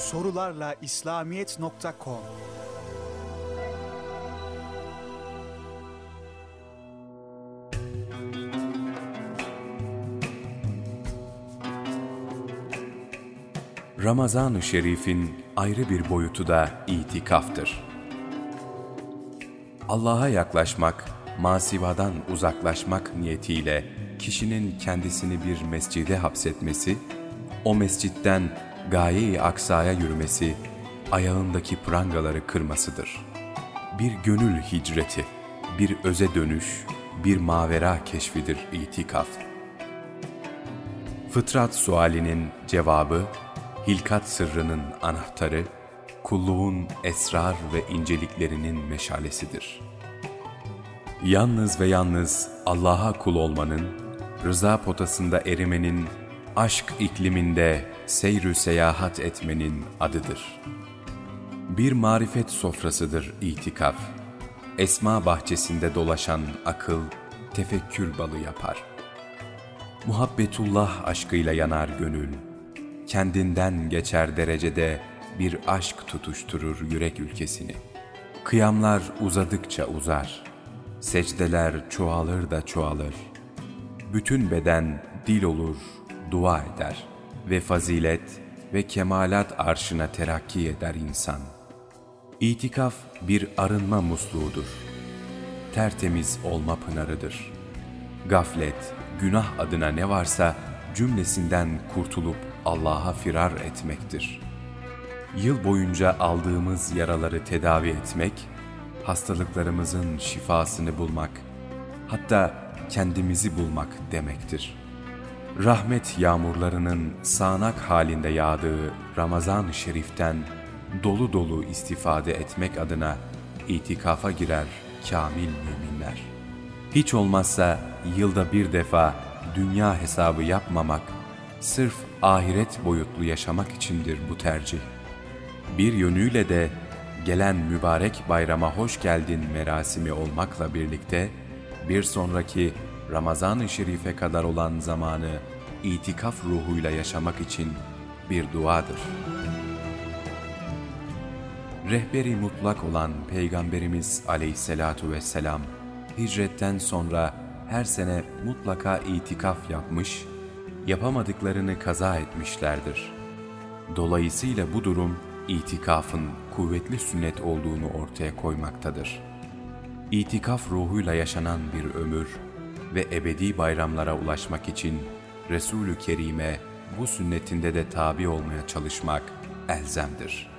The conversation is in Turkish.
sorularla İslamiyet.com Ramazan-ı Şerif'in ayrı bir boyutu da itikaftır. Allah'a yaklaşmak, masivadan uzaklaşmak niyetiyle kişinin kendisini bir mescide hapsetmesi, o mescitten gaye-i aksaya yürümesi, ayağındaki prangaları kırmasıdır. Bir gönül hicreti, bir öze dönüş, bir mavera keşfidir itikaf. Fıtrat sualinin cevabı, hilkat sırrının anahtarı, kulluğun esrar ve inceliklerinin meşalesidir. Yalnız ve yalnız Allah'a kul olmanın, rıza potasında erimenin, aşk ikliminde seyrü seyahat etmenin adıdır. Bir marifet sofrasıdır itikaf. Esma bahçesinde dolaşan akıl, tefekkür balı yapar. Muhabbetullah aşkıyla yanar gönül, kendinden geçer derecede bir aşk tutuşturur yürek ülkesini. Kıyamlar uzadıkça uzar, secdeler çoğalır da çoğalır. Bütün beden dil olur, dua eder ve fazilet ve kemalat arşına terakki eder insan. İtikaf bir arınma musluğudur. Tertemiz olma pınarıdır. Gaflet, günah adına ne varsa cümlesinden kurtulup Allah'a firar etmektir. Yıl boyunca aldığımız yaraları tedavi etmek, hastalıklarımızın şifasını bulmak, hatta kendimizi bulmak demektir. Rahmet yağmurlarının sağanak halinde yağdığı Ramazan-ı Şerif'ten dolu dolu istifade etmek adına itikafa girer kamil müminler. Hiç olmazsa yılda bir defa dünya hesabı yapmamak, sırf ahiret boyutlu yaşamak içindir bu tercih. Bir yönüyle de gelen mübarek bayrama hoş geldin merasimi olmakla birlikte bir sonraki Ramazan-ı Şerif'e kadar olan zamanı itikaf ruhuyla yaşamak için bir duadır. Rehberi mutlak olan Peygamberimiz aleyhissalatu vesselam, hicretten sonra her sene mutlaka itikaf yapmış, yapamadıklarını kaza etmişlerdir. Dolayısıyla bu durum itikafın kuvvetli sünnet olduğunu ortaya koymaktadır. İtikaf ruhuyla yaşanan bir ömür ve ebedi bayramlara ulaşmak için Resulü Kerim'e bu sünnetinde de tabi olmaya çalışmak elzemdir.''